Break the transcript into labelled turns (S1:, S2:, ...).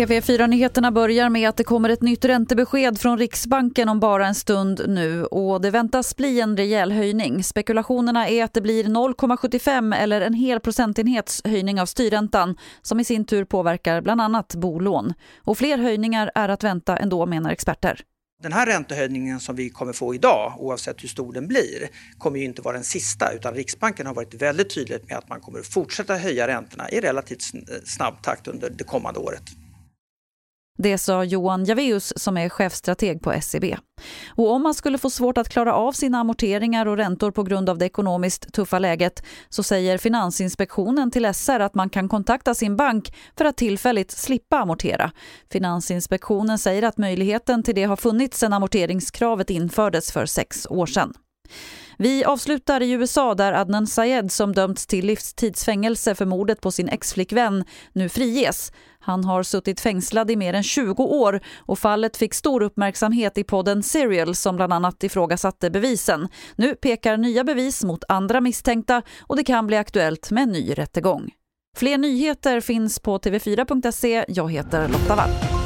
S1: TV4-nyheterna börjar med att det kommer ett nytt räntebesked från Riksbanken om bara en stund nu och det väntas bli en rejäl höjning. Spekulationerna är att det blir 0,75 eller en hel procentenhets höjning av styrräntan som i sin tur påverkar bland annat bolån. Och fler höjningar är att vänta ändå menar experter.
S2: Den här räntehöjningen som vi kommer få idag, oavsett hur stor den blir, kommer ju inte vara den sista utan Riksbanken har varit väldigt tydligt med att man kommer fortsätta höja räntorna i relativt snabb takt under det kommande året.
S1: Det sa Johan Javeus som är chefstrateg på SEB. Och om man skulle få svårt att klara av sina amorteringar och räntor på grund av det ekonomiskt tuffa läget så säger Finansinspektionen till SR att man kan kontakta sin bank för att tillfälligt slippa amortera. Finansinspektionen säger att möjligheten till det har funnits sedan amorteringskravet infördes för sex år sedan. Vi avslutar i USA där Adnan Sayed som dömts till livstidsfängelse för mordet på sin exflickvän nu friges. Han har suttit fängslad i mer än 20 år och fallet fick stor uppmärksamhet i podden Serial som bland annat ifrågasatte bevisen. Nu pekar nya bevis mot andra misstänkta och det kan bli aktuellt med en ny rättegång. Fler nyheter finns på tv4.se. Jag heter Lotta Wall.